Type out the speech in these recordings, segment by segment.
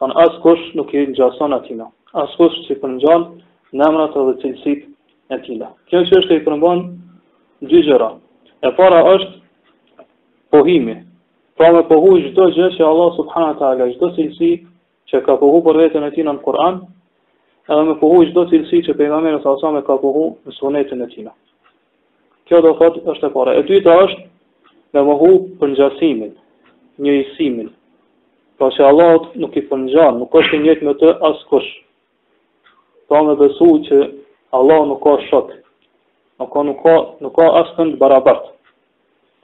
askush nuk i ngjason atij na, askush s'i përngjan në emrat edhe cilësit e tila. Kjo çështje i përmban dy gjëra. E para është pohimi, pra me pohu çdo gjë që Allah subhanu ta'ala, çdo cilësi që ka pohu për vetën e tina në Kur'an, edhe me pohu çdo cilësi që pejgamberi a.s. e ka pohu në sunetin e tina. Kjo do thot është e para. E dyta është me mohu përngjasimin, njëjësimin. Pra që Allahut nuk i përngjan, nuk është i njëjtë me të askush. Pra me besu që Allah nuk ka shok, nuk ka, nuk ka, nuk ka as të barabart.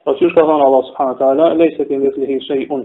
Pra qysh ka thonë Allah subhanahu ta'ala, lejse kemithlihi shej'un.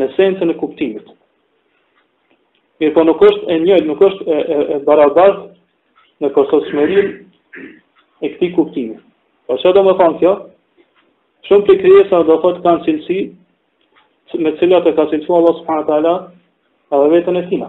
Në sensin e kuptimit. Mirë po nuk është e njëjtë, nuk është e, e, e barabart në përsosshmërin e këtij kuptimit. Po ça do me thonë kjo? Shumë prej krijesave do thotë kanë cilësi me cilat e ka cilësu Allah subhanahu wa taala edhe vetën e tina.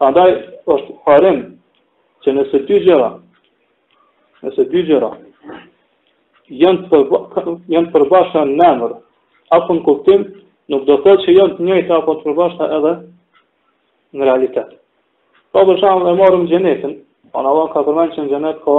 Prandaj e shtjerrim që nëse dy gjëra, nëse dy gjëra janë për janë të përbashkëta në emër apo në kuptim, nuk do të thotë që janë të njëjta apo të përbashkëta edhe në realitet. Po për shembull e marrim xhenetin, Allah ka përmend që në xhenet ka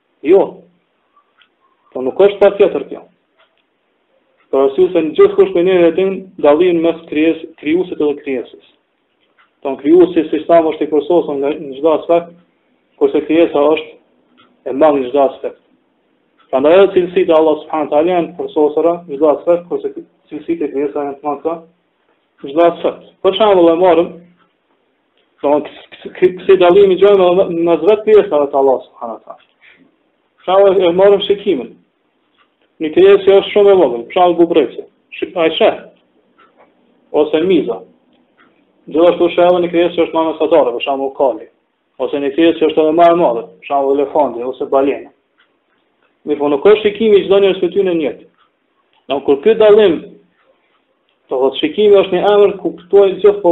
Jo. Po nuk është pa tjetër kjo. Për arsye se gjithkush prej neve e din dallimin mes krijes, krijuesit dhe krijesës. Do thot krijuesi siç tha është i përsosur nga në çdo aspekt, kurse krijesa është e mangët në çdo aspekt. Prandaj edhe cilësitë e Allah subhanahu wa taala janë të përsosura në çdo aspekt, kurse cilësitë e krijesës janë të mangëta në çdo aspekt. Për shembull, e marrim Thonë, kësi dalimi gjejmë edhe mes vet krijesave të Allah subhanahu ta'ala. Shembull e marrim shikimin. Një krijesë që është shumë e vogël, për shembull bubrreci, ai sheh, ose miza. Gjithashtu sheh edhe një krijesë që është ma mesatare, për shembull kali, ose një krijesë që është edhe ma e madhe, për shembull elefanti, ose balena. Mirëpo nuk është shikimi i çdo njërës prej tyne i njëjtë. Në kur ky dallim, dmth shikimi është një emër kuptojnë të gjithë po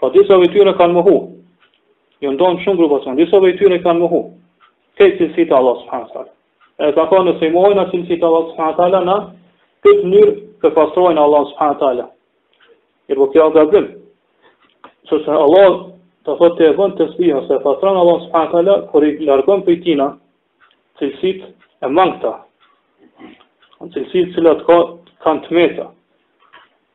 Po disa prej tyre kanë mohu. Janë nda në shumë grupacione, disa prej tyre kanë mohu. Këtë cilësi të Allah subhanahu wa taala. E kanë thonë nëse i mohojnë atë cilësi të Allah subhanahu wa taala në këtë mënyrë e pastrojnë Allah subhanahu wa taala. E po kjo gabim. Sepse Allah do thotë të bën tesbih ose e pastron Allah subhanahu wa taala kur i largon prej tina cilësit e mangëta. Cilësit cilat ka kanë të meta.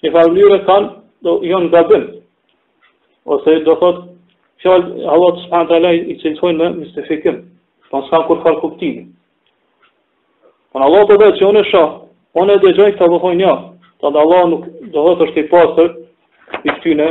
Në një farë mënyre kanë, janë gabim. Ose do thot, fjalët e Allahit subhanehu ue teala i i cilësojnë me mistifikim. Pra s'kanë kurrfarë kuptimi. Po Allahu thotë që unë shoh, unë dëgjoj, këta po thojnë jo. Allahu do thot është i pastër prej këtyne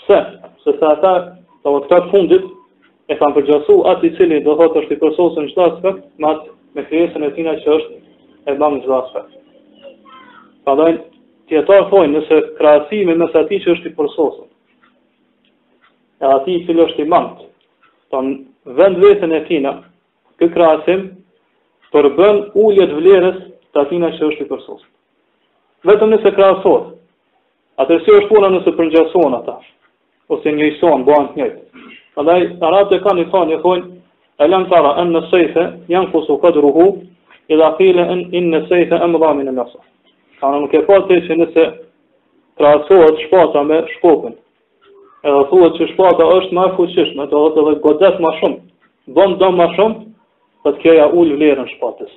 Pse? Sepse ata, do të thotë në fund të fundit, e kanë përgjasu atë i cili do thotë është i përsosur në çdo aspekt, me atë me krijesën e tina që është e mangët në çdo aspekt. Prandaj dijetarët thonë se krahasimi mes atij që është i përsosur e atij i cili është i mangët, në vetveten e tina, ky krahasim përbën ulje të vlerës të atina që është i përsosur. Vetëm nëse krahasohet Atëherë si është puna nëse përngjasohen ata? Ose njëjësohen, bëhen të njëjtë. Prandaj arabët e kanë një thënie, thonë Alam tara an as-sayfa yanqusu qadruhu idha qila an in as-sayfa amdha min al-asa. A nuk e pe ti që nëse krahasohet shpata me shkopin. Edhe thuhet që shpata është ma e fuqishme, do të thotë edhe godet ma shumë. Bon dëm ma shumë, po kjo ia ul vlerën shpatës.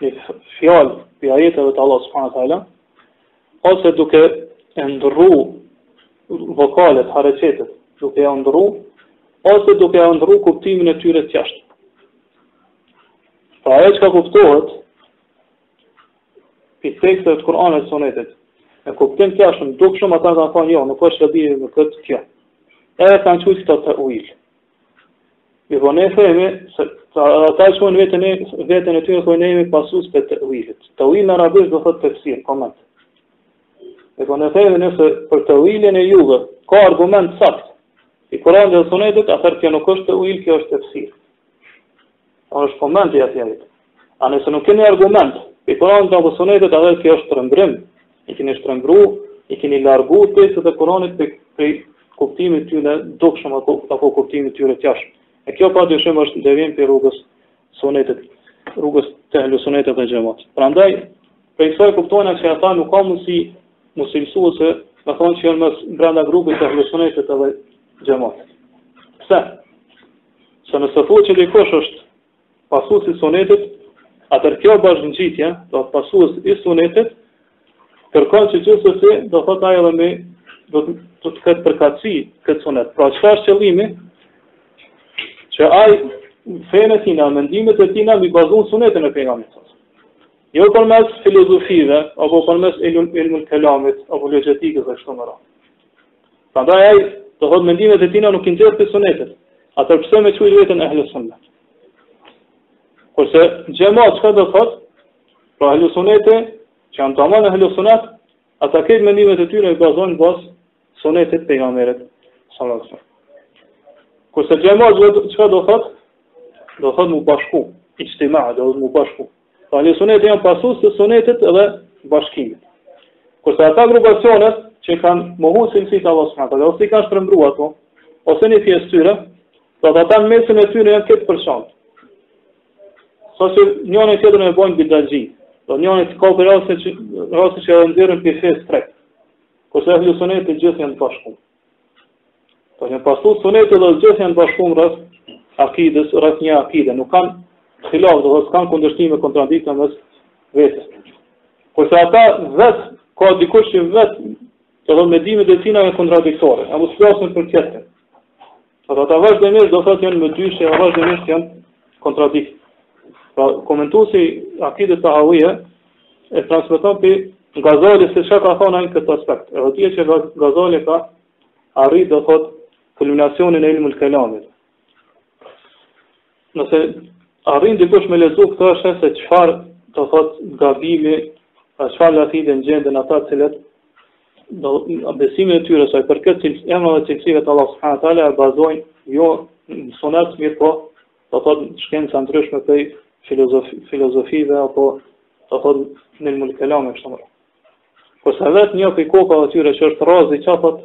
një fjalë prej ajeteve të Allahit subhanahu taala ose duke e ndrru vokalet hareqetet duke e ndrru ose duke e ndrru kuptimin e tyre të jashtëm, pra ajo çka kuptohet prej teksteve të Kur'anit e Sunetit, në kuptim të jashtëm, të dukshëm, ata kanë thonë jo, nuk është qëllimi me këtë kjo edhe e kanë qujt këtë te'uil E po ne themi se ata e shohin vetveten e tyre që ne jemi pasues të te'uilit. Te'uil në arabisht do thotë tefsir, koment. E po ne themi nëse për te'uilin e juve ka argument të saktë prej Kur'anit dhe Sunetit, atëherë kjo nuk është te'uil, kjo është tefsir. Kjo është koment i ajetit. A nëse nuk keni argument prej Kur'anit apo Sunetit, edhe kjo është shtrembërim. I keni shtrembru, i keni largu tekstet e Kur'anit prej, prej kuptimit të tyne të dukshëm apo, apo kuptimit të tyne të jashtëm. E kjo pa dyshim është devijim prej rrugës së Sunetit, rrugës të ehlu Sunetit dhe xhematit. Prandaj, prej kësaj kuptojmë që ata nuk ka mundësi me u cilësu ose me thonë që janë mes brenda grupit të ehlu Sunetit dhe xhematit. Pse? Se nëse thuhet që dikush është pasues i sunetit, atëherë kjo bashkëngjitje, do të thotë pasues i sunetit, kërkon që gjithsesi, do të thotë ai edhe me, do të, do të ketë përkatësi këtë sunet. Pra, çka është qëllimi, që ai fenë e tina, mendimet e tina, me i bazu në sunetin e Pejgamberit. Jo përmes filozofive, apo përmes ilmul kelamit, apologjetikës dhe kështu me radhë. Prandaj ai do të thotë mendimet e tina nuk i nxjerr prej sunetit. Atë s'e meriton quajt vetën e ahlus sunnet. Kurse xhemat çka do thot? Pra ahlus sunnet që janë tamam ahlus sunnet, ata këto mendimet e tyre i bazojnë n'bazë sunetit të pejgamberit sallallahu alajhi wasallam. Kurse xhema çka do thot? Do thot mu bashku, ixhtima, do thot mu bashku. Ahli suneti janë pasues të sunetit dhe bashkimit. Kurse ata grupacionet që kanë mohu cilësitë e Allah subhanahu taala, ose i kanë shtrembruar ato, ose një pjesë tyre, do thot ata në mesin e tyre janë krejt t'përçamë. Sa që njëri-tjetrin e bojnë bidatxhi, do njëri ka pas raste që rasti që e nxjerrin prej fesë krejt. Kurse ahli suneti gjithë janë t'bashkuar. Po e pasojnë sunetin dhe gjithë janë t'bashkum rreth akides, rreth një akide, nuk kanë khilaf dhe s'kanë kundërshtime, kontradikta mes vetes. Kurse ata vetë, ka dikush që vetë, edhe mendimet e tina janë kontradiktore, e mos t'flasim për tjetërin. Pra ata vazhdimisht do thotë janë në dyshim, ata vazhdimisht janë n'kontradiktë. Pra komentuesi i akides Tahavije e transmeton prej Gazalit se çka ka thonë ai n'këtë aspekt. Edhe dihet që Gazali ka arrit do thotë kulminacionin e ilmul kelamit. Nëse arrin dikush me lexu këtë, e sheh se çfarë do thot gabimi, pra çfarë lajthitje gjenden ata të cilët do besimin e tyre sa i përket cilës emrave dhe cilësive të Allah subhanahu wa taala e bazojnë jo në sunet mirëpo do thot shkenca t'ndryshme prej filozofi, filozofive apo do thot ilmul kelam e kështu me radhë. Kurse vetë një prej kokave tyre që është Razi çka thot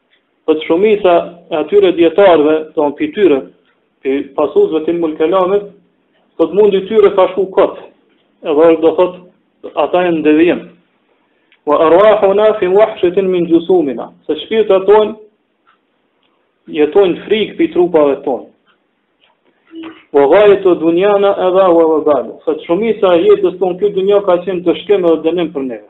Thot shumica e atyre dietarëve, do thot pej tyre, pej pasuesve të ilmul kelamit, thot mundi tyre ka shku kot. Edhe do thot ata janë n'devijim. Wa arwahuna fi wahshatin min jusumina. Se shpirtat tonë jetojnë n'frikë pej trupave tonë. Wa ghajetu dunjana edhen wa webalu. Thot shumica e jetës tonë n'këtë dunja ka qenë dështim dhe dënim për neve.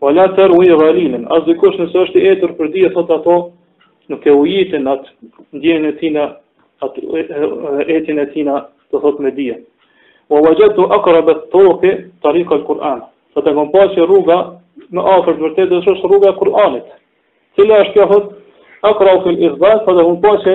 Ua la terui ghalilen, as dikush nëse është i etur për dije, thot ato, nuk e ujitin atë ndjenjën e tina, atë etjen e tina, do thot me dije. Ue vexhedtu akrabet turuki tarikatel Kur'an. Thot e kom pa që rruga më afër të vërtetës është është rruga e Kur'anit. Cila është kjo thot? Akrau fil ithbat, thot e kom pa që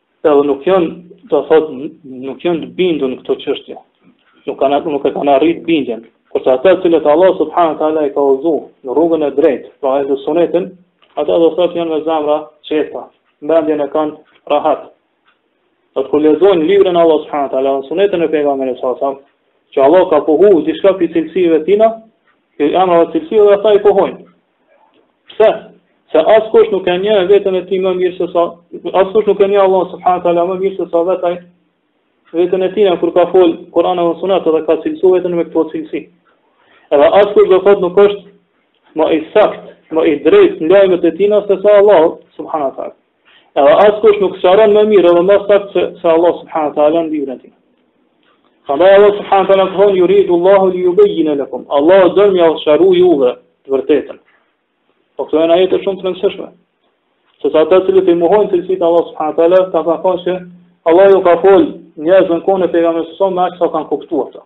Edhe nuk janë, do të thotë, nuk janë të bindur në këto çështje. Nuk kanë nuk e kanë arrit bindjen. Kurse ata të cilët Allah subhanahu taala i ka udhëzu në rrugën e drejtë, pra ehli suneti, ata do të thotë janë me zemra t'qeta, mendjen e kanë rahat. Do thot kur lexojnë librin e Allah subhanahu taala, sunetin e pejgamberit sa sa, që Allah ka pohu diçka prej cilësive tina, emrave edhe cilësive dhe ata i pohojnë. Pse? Se askush nuk e njeh veten e tij më mirë se sa askush nuk e njeh Allah subhanahu wa taala më mirë se sa vet ai veten e tina kur ka fol Kur'an edhe Sunet edhe ka cilësu veten me këto cilësi. Edhe askush do thotë nuk është më i sakt, më i drejtë në lajmet e tina se sa Allah subhanahu wa taala. Edhe askush nuk sqaron më mirë edhe më saktë se, se Allah subhanahu wa taala në librin e tina. Prandaj Allah subhanahu wa taala thon yuridu Allahu li yubayyana lakum. Allah don me ju sqaru juve të vërtetën. Po këto janë ajete shumë të rëndësishme. Se sa ata të cilët i mohojnë cilësitë e Allah subhanahu wa taala, ata kanë thënë se Allah ju ka fol njerëzve në kohën e pejgamberit me aq sa kanë kuptuar ata.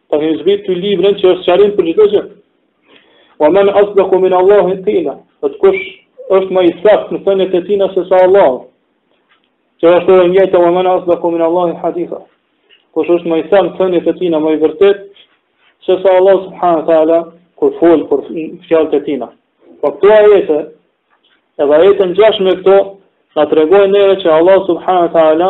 Ta kemi zbrit ty librin që është sqarim për çdo gjë. Wa men asdëku min Allahi kila. Do të thotë kush është më i sakt në thëniet e tina se sa Allah. Që është e njëjtë wa men asdëku min Allahi haditha. Kush është më i sakt në thëniet e tina më i vërtet se sa Allah subhanahu ta'ala kur fol për fjalët e tina. Po këto ajete edhe ajete të ngjashme me këto na tregojnë neve që Allah subhanahu ta'ala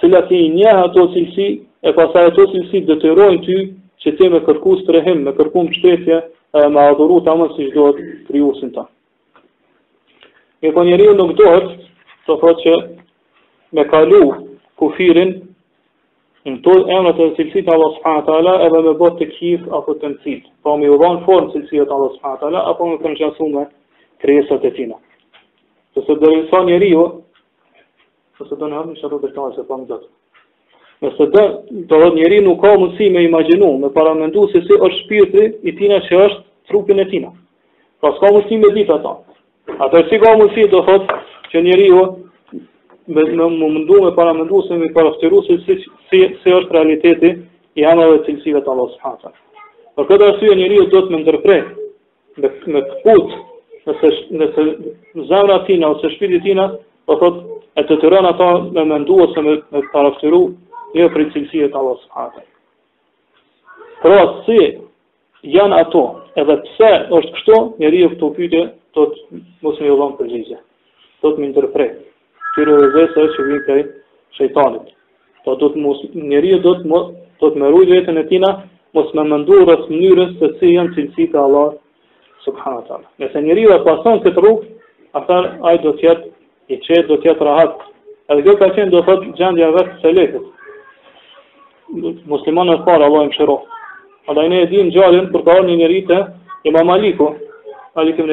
cilat ti i njeh ato cilësi, e pasaj ato cilësi detyrojnë ty që ti me kërku strehim, me kërku mështetje, e me adhuru tamam siç duhet krijuesin tan. Mirëpo njeri nuk duhet, do të thotë që me kalu kufirin në emrat e cilësitë e Allah subhanahu taala edhe me bo tekjif apo temthil. Po me u dhon formë cilësive të Allah subhanahu taala apo me i përngjasu me krijesat e tina. Se derisa njeriu Nëse do në hëmë, isha do të se pa më dhëtë. Nëse do, të thotë njeri nuk ka mundësi me imagjinu, me paramendu se si është shpirti i tina që është trupin e tina. Pra s'ka mundësi me ditë ata. Atëherë si ka mundësi do të thotë që njeriu me, me, me mundu me paramendu se me parafytyru se si, si, si është realiteti i emrave e cilësive të Allah s.a. Për këtë arsye njeriu duhet me ndërpre me me kput nëse nëse zemra tina ose shpirti tina po thot e detyron ata me mendu ose me me parafytyru një prej cilësive të Allah subhanahu pra si janë ato edhe pse është kështu njeriu këtyre pyetjeve duhet mos me ju dhon përgjigje duhet me i ndërpre Këtyre vesveseve që vinë prej shejtanit. Po duhet mos, njeriu duhet mos, duhet me rujt vetën e tina, mos me mendu rreth mënyrës se si janë cilësit e Allah, subhanahu wa taala. Nëse njeriu e pason këtë rrugë, atëherë ai do të jetë i qetë, do të jetë rahat. Edhe kjo ka qenë do të thotë gjendja e vetë selefëve. Muslimanëve të parë, Allahu i mëshiroftë. A da i ne e dimë ngjarjen për të ardhur një njeri te imam Maliku, Malik ibn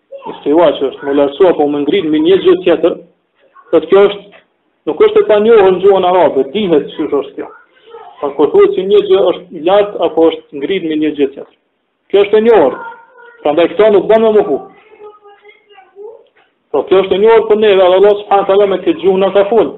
Istiwa që është me u lartësu apo me u ngrit mbi një gjë tjetër, thotë kjo është nuk është e panjohur në gjuhën arabe, dihet se ç'është është kjo. Pra kur thuhet se një gjë është lart apo është ngrit mbi një gjë tjetër. Kjo është e njohur. Prandaj këto nuk ban me u mohu. Po kjo është e njohur për ne, edhe Allah subhanahu taala me këtë gjuhë na ka fol.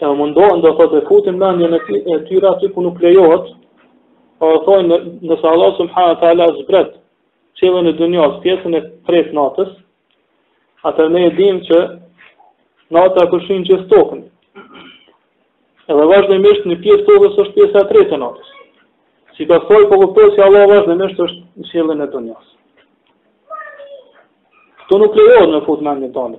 e mundohen do thotë e futin mendjen e tyre aty ku nuk lejohet po thojnë, nëse Allah subhanahu taala zbret qiellin e dunjas pjesën e tret natës atëherë ne e dim që nata përfshin gjithë tokën edhe vazhdimisht në pjesë tokës është pjesa e tretë e natës si ka thoi po kuptoj se Allah vazhdimisht është në qiellin e dunjas Këtu nuk lejohet me fut mendjen tonë.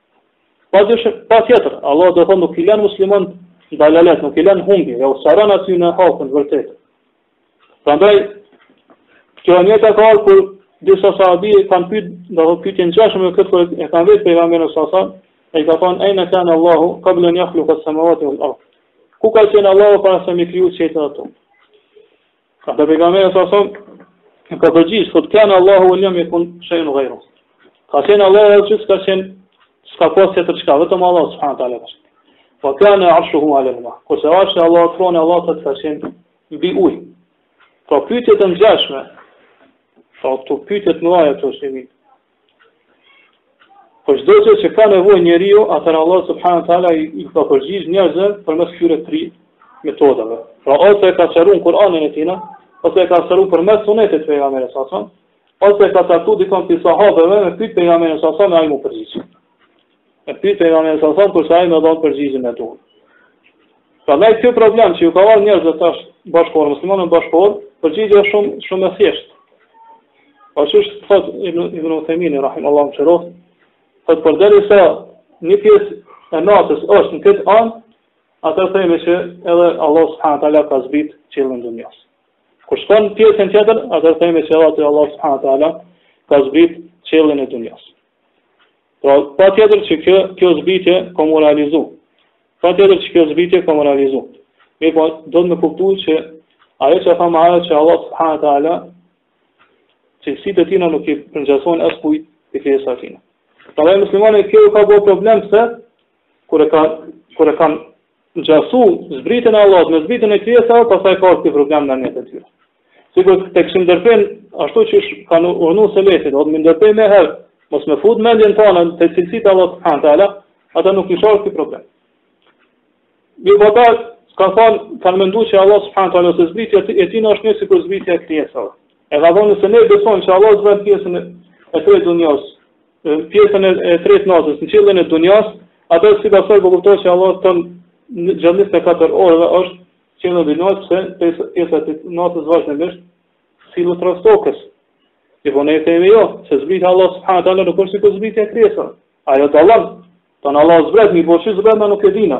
Pa dyshim, pa tjetër, Allah do thonë nuk i len muslimanët në dalalet, nuk i len n'humbje, jau sqaron atyne hakun, të vërtetën. Prandaj, kjo një të ka arë, kur disa sahabi e kanë pyt, dhe dhe pytje ngjashme në këtë kërë e kanë vet pejgamberin sa sa, e i ka thonë, ejne kane Allahu, kable en jahluka es-samavati uel erd Ku ka qenë Allahu para se mi kriju qiejt dhe të? Atëherë pejgamberi sa sa e ka përgjigj, thot kane Allahu wa lam yakun shay'un ghayru. Ka qenë Allahu atë që s'ka qenë s'ka pas tjetër çka, vetëm Allah subhanahu taala. Wa kane arshuhu alal ma. Kurse arshi i Allahut troni i Allahut ka qenë mbi ujë. Pra pyetjet e ngjashme, pra këto pyetjet më ajo të shemi, Për çdo gjë që ka nevojë njeriu, atëherë Allah subhanahu wa taala i ka përgjigj njerëzve përmes këtyre tri metodave. Pra ose e ka sqaruar Kur'anin e Tina, ose e ka sqaruar përmes sunetit të pejgamberit sa sa, ose e ka caktuar dikon prej sahabeve me pyet pejgamberin sa sa e ai mu përgjigj. E pyet pejgamberin sa sa kurse ai me dhan përgjigjen e duhur. Prandaj ky problem që ju ka vënë njerëzve tash bashkëkohor, muslimanëve bashkëkohor, përgjigja është shumë shumë e thjeshtë. Ashtu siç thot Ibn Ibn Uthaymeen rahimahullahu ta'ala, thot përderisa një pjesë e natës është në këtë anë, atëherë themi që edhe Allah subhanahu wa taala ka zbrit qiellin e dunjas. Kur shkon pjesën tjetër, atëherë themi se Allah subhanahu wa taala ka zbrit qiellin e dunjas. Pra, patjetër që kjo, kjo zbritje ka me u realizu. Patjetër që kjo zbritje ka me u realizu. Mirëpo, duhet me kuptu që ajo që e thamë parë që Allah subhanahu wa taala cilësitë e tina nuk i përngjasojnë askujt prej krijesave tina. Pra dhe muslimani kjo ka bërë problem se kur e ka kur e kanë gjasu zbritjen e Allahut me zbritjen e krijesave, pasaj ka si problem në mendjet e tyre. Sikur ta kishin ndërpre, ashtu që kanë urdhnu selefët, do ta ndërprenë menjëherë, mos me fut mendjen tonë te cilësitë e Allahut subhanahu taala, ata nuk kishin asnjë problem. Mirëpo ata ka thon kanë menduar se Allah subhanahu taala se zbritja e tij është njëjtë sikur zbritja e krijesave. E ka thënë se ne besojmë se Allahu zbret pjesën e tretë dunjas, pjesën e tretë të natës në qiellin e dunjas, atë si pasojë po kuptohet se Allahu tan gjatë 24 orëve është qiellin e dunjas sepse pjesa e natës vazhdimisht sillet rreth tokës. E po ne themi jo, se zbritja e Allahut subhanahu wa taala nuk është sikur zbritja e krijesave. Ajo dallon. Thon Allahu zbret, mirëpo si zbret, na nuk e dina.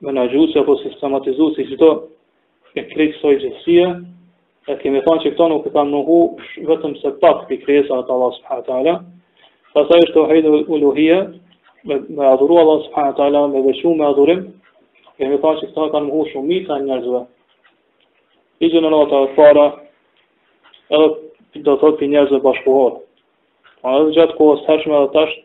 menaxhuesi apo sistematizuesi i krejt kësaj gjithësie, e kemi thonë që këto nuk e kanë mohu vetëm se pak krijesa të Allahut subhanahu ta'ala, pasaj është teuhidul uluhije, me, me adhuru Allah subhanahu ta'ala, me veçu me adhurim, kemi thonë që këto e kanë mohu shumë umete të njerëzve. Gjeneratat e para, edhe do të thotë për njerëzve bashkëkohorë. A edhe gjatë kohës hershme edhe tashtë,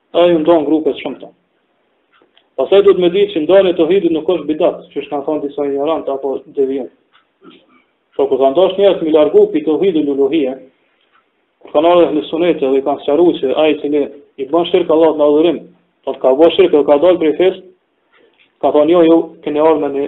E u ndanë grupe të shumta. Pastaj duhet me ditë që ndarja e tohidit nuk është bidat, siç kanë thënë disa injorantë apo devijim. Po kur kanë dashur njerëzit me u largu pi tohidul uluhije, kur kanë ardhur ehli suneti dhe kanë sqaruar se ai i cili i bën shirk Allahut në adhurim, po ka bërë shirk dhe ka dalë prej fesë, ka thënë jo, jo, keni ardhur me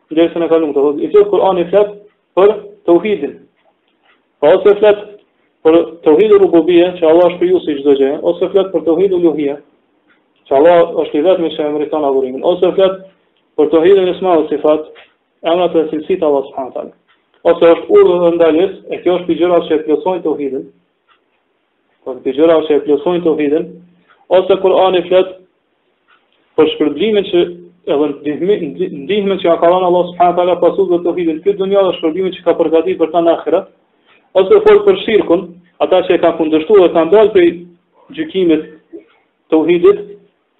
Derisa na kalon këto, i tërë Kur'ani flet për tauhidin. Po ose flet për tauhidin rububie, që Allah është krijues i çdo gjëje, ose flet për tauhidin uluhie, që Allah është i vetmi që e meriton adhurimin, ose flet për tauhidin esma ue sifat, emrat dhe cilësitë e Allahut subhanahu wa taala. Ose është urdhër dhe ndalesë, e kjo është te gjërat që e plotësojnë tauhidin. Po gjëra që e plotësojnë teuhidin, ose Kurani flet për shpërblimin që edhe ndihmën që ka dhënë Allahu subhanahu taala pasuesve të teuhidit në këtë dunja dhe shpërblimin që ka përgatitur për ta në ahiret, ose fol për shirkun, ata që e kanë kundërshtuar dhe kanë dalë prej gjykimit të teuhidit,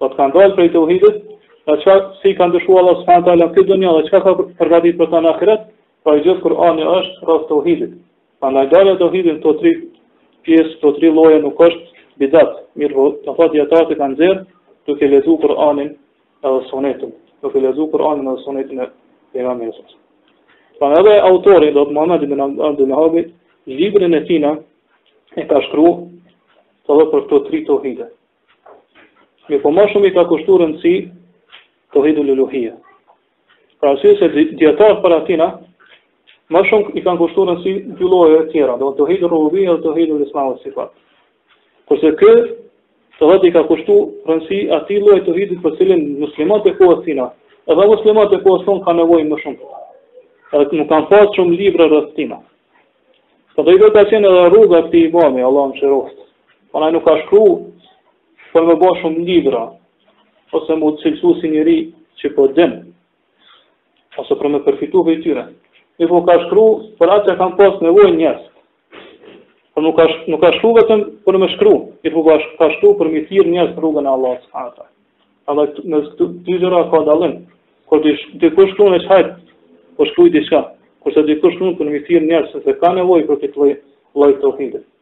apo kanë dalë prej teuhidit, dhe që si kanë dënu Allahu subhanahu taala në këtë dunja dhe çka ka përgatitur për ta në ahiret, pra i gjithë Kurani është rreth teuhidit. Prandaj ndarja e tauhidit në këto tri pjesë, në këto tri lloje nuk është bidat, mirëpo, të thotë dijetarët e kanë nxjerrë duke lexu Kur'anin edhe sunetin, duke lexu Kur'anin edhe sunetin e pejgamberit. Pra edhe autori, do të Muhammed ibn Abdul Vehabi, librin e tina e ka shkrujt edhe për këto tri teuhide. Mirëpo ma shumë i ka kushtu rëndësi teuhidul uluhije. Për arsye se dijetarët para tina ma shumë i kanë kushtuar rëndësi dy llojeve të tjera, do të thotë teuhidi rububije dhe teuhidi esmau sifat. Kurse ky të thotë i ka kushtu rëndësi atij lloji të teuhidit për cilin muslimanët e kohës tina, edhe muslimanët e kohës tonë kanë nevojë më shumë. Edhe nuk kanë pas shumë libra rreth tina. Po kjo ka qenë edhe rruga e këtij imami, Allahu e mëshiroftë. Pra nuk ka shkru Për me bo shumë libra, ose m'u cilësu si njeri që po din, ose për me përfitu prej tyre. Mirëpo ka shkru, për atë që kanë pas nevojë njerëzit. Pra nuk ka, nuk ka shkru vetëm për me shkru, mirëpo ka shkru për me i thirrë njerëzit n'rrugën e Allahut subhanahu wa taala. Dhe mes dy gjërave ka dallim, kur dikush shkrun që hajt, po shkruj diçka, kurse dikush shkrun për me thirrë njerëzit, se ka nevojë për këtë lloj të teuhidit.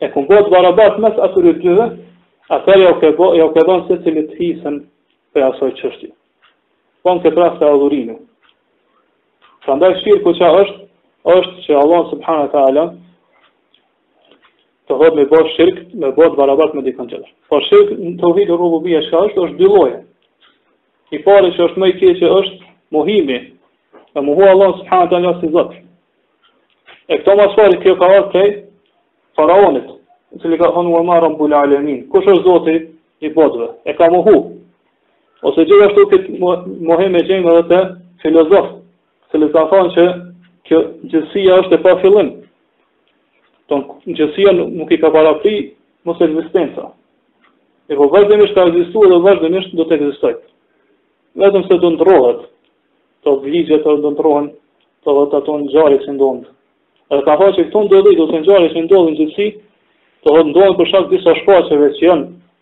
E kur bëhet barabart mes atyre dyve, atëherë jau ke bë, jau ke dhënë secilit hisën prej asaj çështje. Po në këtë rast e adhurimi. Prandaj shirku çka është, është që Allah subhanahu wa taala do të thotë me bë shirk, me bë barabart me dikën tjetër. Po shirk në tauhid rububia çka është, është dy lloje. I pari që është më i keqë është mohimi, e mohu Allah subhanahu wa taala si Zot. E këtë më së pari kjo ka ardhur prej faraonit, i cili ka thënë wa ma rabbul alamin. Kush është Zoti i botëve? E ka mohu. Ose gjithashtu këtë mohim e gjejmë edhe te filozofët Të cilët kanë thënë që kjo gjithësia është e pa fillim. Do të thotë gjithësisë nuk i ka parapri mosekzistenca. Po vazhdimisht ka ekzistuar dhe vazhdimisht do të ekzistojë. Vetëm se do ndrrohen ato ligjet, do ndrrohen edhe ato ngjarje që ndodhin. Edhe kanë thënë që këto ndodhi, këto ngjarje që ndodhin në gjithësi, do të thotë ndodhin për shkak disa shkaqeve që janë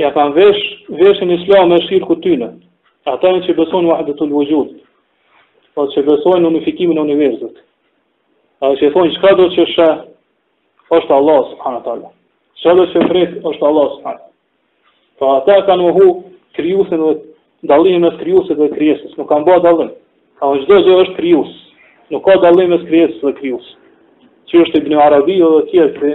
Ia kanë vesh veshjen islame shirkut t'tyne. Ata janë që besojnë wahdatul wujud. Po që besojnë unifikimin e universit. Që thonë çkado që sheh është Allah subhanahu wa taala. Çkado që prek është Allah subhanahu. Po ata kanë mohu krijuesin dhe dallimin mes krijuesit dhe krijesës. Nuk kanë bërë dallim. Ka çdo gjë është krijues. Nuk ka dallim mes krijesës dhe krijues. Që është Ibn Arabi dhe të tjerë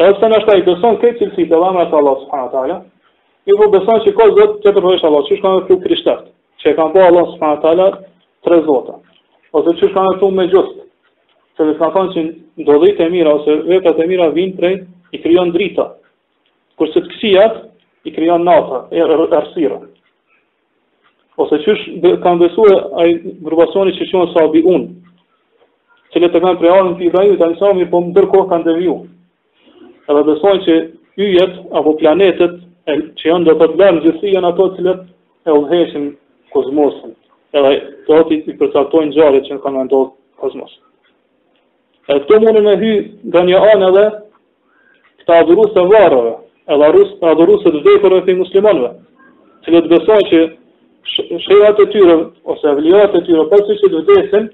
Edhe pse ndoshta i beson krejt cilësitë dhe emrat e Allahut subhanahu wa taala, mirëpo beson se ka Zot tjetër përveç Allahut, qysh kanë vepru krishterët, që e kanë bërë Allahun subhanahu wa taala tre zota. Ose qysh kanë vepru mexhusët, të cilët kanë thënë se ndodhitë e mira ose veprat e mira vijnë prej i krijon drita. Kurse të këqijat i krijon nata, errësira. Ose qysh kanë besuar ai grupacion që quhen Sabiun, të cilët janë kanë prej dinit të Ibrahimit alayhis salam, po ndërkohë kanë devijuar. Edhe besojnë që yjet apo planetet e, që janë domethënë në gjithësi janë ato të cilat e udhëheqin kozmosin. Edhe ata i përcaktojnë ngjarjet që kanë me ndodhë në kozmos. E këto munden me hy nga një anë edhe Këta adhurues të varreve, edhe adhurues, adhurues të vdekurve prej muslimanëve, të cilët besojnë që shehat e tyre ose evliat e tyre pasi që të vdesin,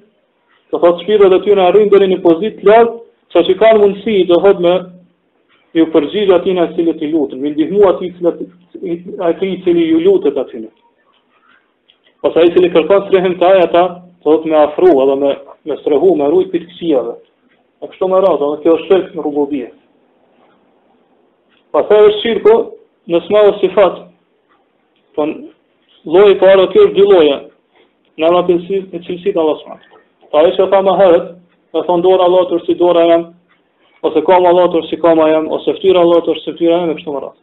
do thotë shpirtat e tyre arrin deri një pozitë të lartë, sa që kanë mundësi do thotë me ju përgjigj atyne cilët i luten, me ndihmu atij cili, atij i cili ju lutet atyne. Pastaj ai cili kërkon strehim te ai, ata, do të thotë me afru edhe me, me strehu, me rujt prej të këqijave. E kështu me radhë, dhe kjo është shirk në rububije. Pastaj është shirk, në esma ue sifat, po lloji i parë, kjo është dy lloje, në në të cilësitë e Allahut. Ta që e thamë herët, me thënë dora Allahut si dora jem, ose kama Allahut si kama jem, ose ftyra Allahut si ftyra jem, e kështu me radhë.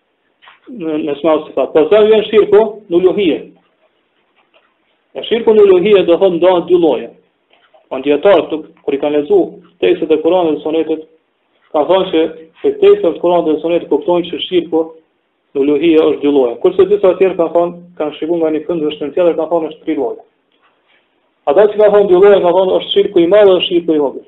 në esma ue sifat. Pastaj vjen shirku në uluhije. E shirku në uluhije do thotë ndahet dy lloje. Po dijetarët kur i kanë lexu tekstet e Kuranit dhe sunetit, kanë thënë që prej teksteve të Kuranit dhe sunetit kuptojnë që shirku në uluhije është dy lloje. Kurse disa tjerë kanë thënë, kanë shiku nga një këndvështrim tjetër, kanë thënë është tri lloje. Ata që kanë thënë dy lloje, kanë thënë është shirku i madh dhe shirku i vogël.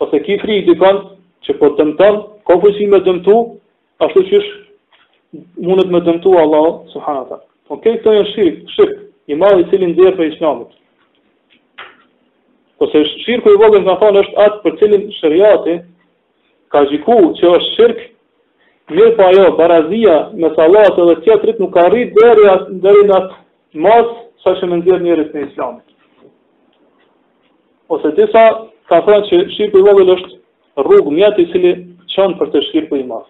ose ki frikë dikon që po të dëmton, ka fuqi me dëmtu, ashtu qysh mundet me dëmtu Allah subhanahu wa taala. Po okay, këto janë shirk, shirk i madh i cili nxjerr prej Islamit. Kurse shirku i vogël kanë thënë është atë për cilin sheriati Ka gjyku që është shirk, mirëpo ajo barazia mes Allahut edhe tjetrit nuk arrit deri at deri në atë masë sa që me nxjerr njerin nga Islami. Ose disa kanë thënë që shirku i vogël është rrugë mjet i cili çon për te shirku i madh.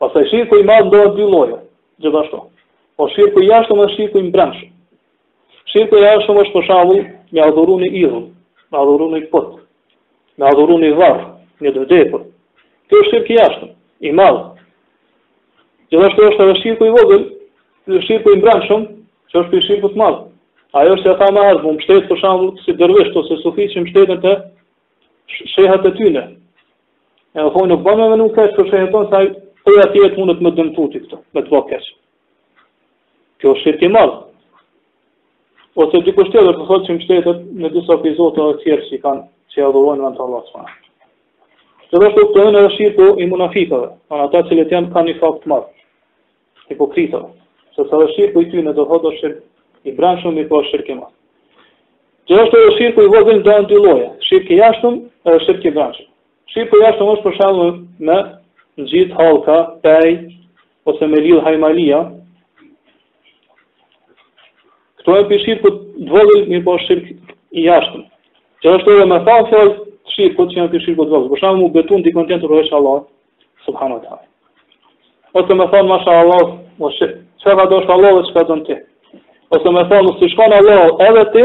Pastaj shirku i madh ndahet dy lloje, gjithashtu. Po shirku i jashtëm dhe shirku i mbrendshëm. Shirku i jashtëm është për shembull me adhuru një idhull, me adhuru një put, me adhuru një varr, një të vdekur. Kjo është shirku i jashtëm, i madh. Gjithashtu është edhe shirku i vogël, dhe shirku i mbrendshëm, që është prej shirkut të madh. Ajo është e thamë ma herët, me u mbështet për shembull si dervishët ose sufitë që mbështeten te shehat e tyre. E thonë nuk bën me menu keq për shehat tonë se ai po e din edhe mundet me të dëmtu ty këtu, me të bë keq. Kjo është shirk i madh. Ose dikush tjetër të thotë që mbështetet në disa prej zotëve të tjerë që kanë që adhurojnë vetëm Allahun subhanahu wa taala. Gjithashtu edhe shirku i munafikëve, kanë ata që letian kanë nifak të madh. Hipokritëve. Se edhe shirku i tyre do thotë është shirk i brendshëm mirëpo shirk i madh. Gjithashtu edhe shirku i vogël ndahet në dy lloje, shirk i jashtëm dhe shirk i brendshëm. Shirku i jashtëm është për shembull me ngjit hallka, pej, ose me lidh hajmalia. Këto janë prej shirkut të vogël, mirëpo shirk i jashtëm. Gjithashtu edhe me thanë fjalë të shirkut që janë prej shirkut të vogël. Për shembull m'u betu në dikon tjetër përveç Allahut, subhanahu wa taala. Ose me thanë masha Allah wa shi'ta, çka dashtë Allahu dhe çka don ti. Ose me thanë, s'ish kon Allahu edhe ti,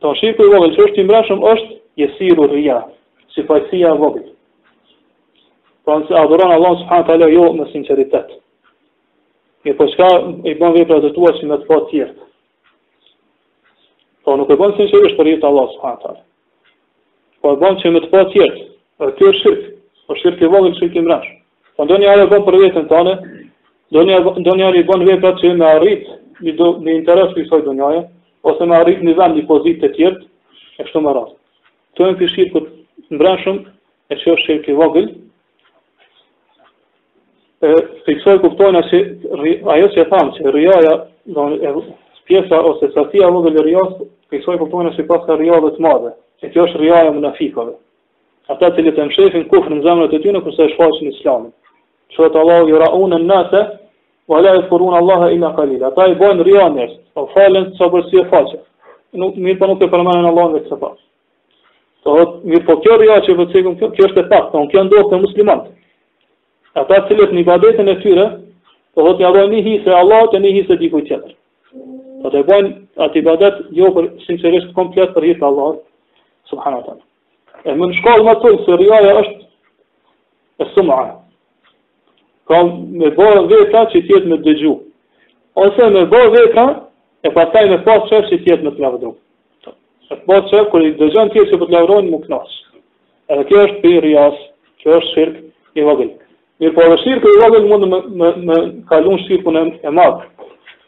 Pra shirku i vogël që është i brendshëm është yesiru rria, syfaqësia e vogël. Pra nëse adhuron Allah subhanahu wa taala jo me sinqeritet. Mirëpo çka i bën veprat e tua që me të pa tjerët. Po nuk e bën sinqerisht për hir të Allahut subhanahu wa taala. Po e bën që me të pa tjerët. Edhe kjo është shirk. Po shirk i vogël shirk i brendshëm. Po ndonjëherë e bën për veten tande, ndonjë ndonjëherë i bën vepra që me arrit ndonjë interes të kësaj dunjaje, ose me arrit një vend një pozitë e tjera, e kështu me radhë. Këto janë prej shirkut të brendshëm, e që është shirk i vogël, E prej kësaj kuptojnë që ajo që thamë që rriaja, do në pjesa ose sasia e vogël e rrias, prej kësaj kuptojnë që paska rria dhe të madhe. E kjo është rriaja e munafikëve. Ata të cilët e mshefin kufrin në zemrët e tyre kurse e shfaqin islamin. Thotë Allahu juraune en-nase, wa la yadhkuruna Allaha illa qalila. Ata i bojnë rria njerëzve, po falen sa për sy e faqe. Nuk mirëpo nuk e përmendin Allahun vetëm se pak. Thot, mirëpo kjo rria që e cekëm kjo, kjo është e pak, thonë, kjo ndodh te muslimanët. Ata të cilët në ibadetin e tyre, do të thotë, ia dajnë një hise Allahut e një hise dikujt tjetër. Pra e bojnë atë ibadet, jo për sinqerisht komplet për hir të Allahut, subhanahu wa taala. E me një shkallë më tëllë, se rriaja është es-sum'a. Pra me bë vepra që tjerët me dëgju. Ose me bë vepra e pastaj me pas qejf që tjerët me të lavdëru. E të pas qejf kur i dëgjon tjerët që po të lavdërojnë me u knaq. Edhe kjo është prej rias, kjo është shirk i vogël. Mirëpo shirku i vogël mundet me, me, me kalu në shirkun e madh.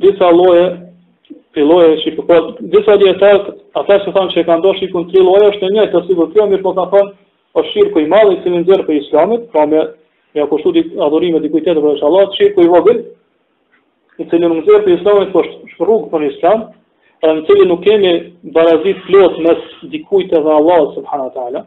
Disa lloje Tri lloje që po thotë, disa dijetarë, ata që thonë se e kanë nda shirkun në tri lloje është e njëjtë, sikur kjo, mirëpo ka thonë është shirku i madh i cili nxjerr prej islamit, pra me ja kushtu di adhurime dikujt tjetër përveç Allahut, shirku i vogël, i cili nuk nxjerr prej islamit, po është rrugë për islam, edhe në të cilin nuk kemi barazi të plotë mes dikujt edhe Allahut subhanahu wa taala.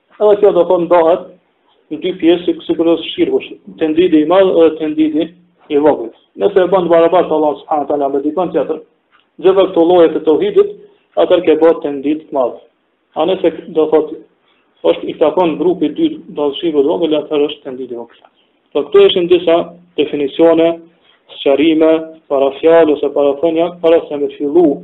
Edhe kjo do të ndahet në dy pjesë sikur është shirku, tendidi i madh edhe tendidi i vogël. Nëse e bën barabartë Allah subhanahu taala me dikënd tjetër, gjithë këto lloje të tauhidit, atë ke bërë tendid të madh. A nëse do thot është i takon grupit të dytë do të thotë atëherë është tendidi i vogël. Po këto ishin disa definicione, sqarime, parafjalë ose parathënie, para se me fillu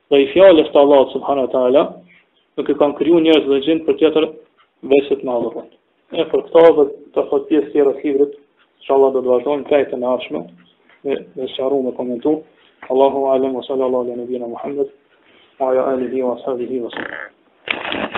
Dhe i fjalës të Allahut subhanahu wa taala, nuk i kam krijuar njerëzit dhe xhinët për tjetër veçse të më adhurojnë. E për këto do të thot pjesë të tjera të librit, inshallah do të vazhdojmë herën e ardhshme, me, me sqaru me komentu, Allahu alem wa sallallahu ala nabina Muhammed, wa ala alihi wa sahbihi wa sallam.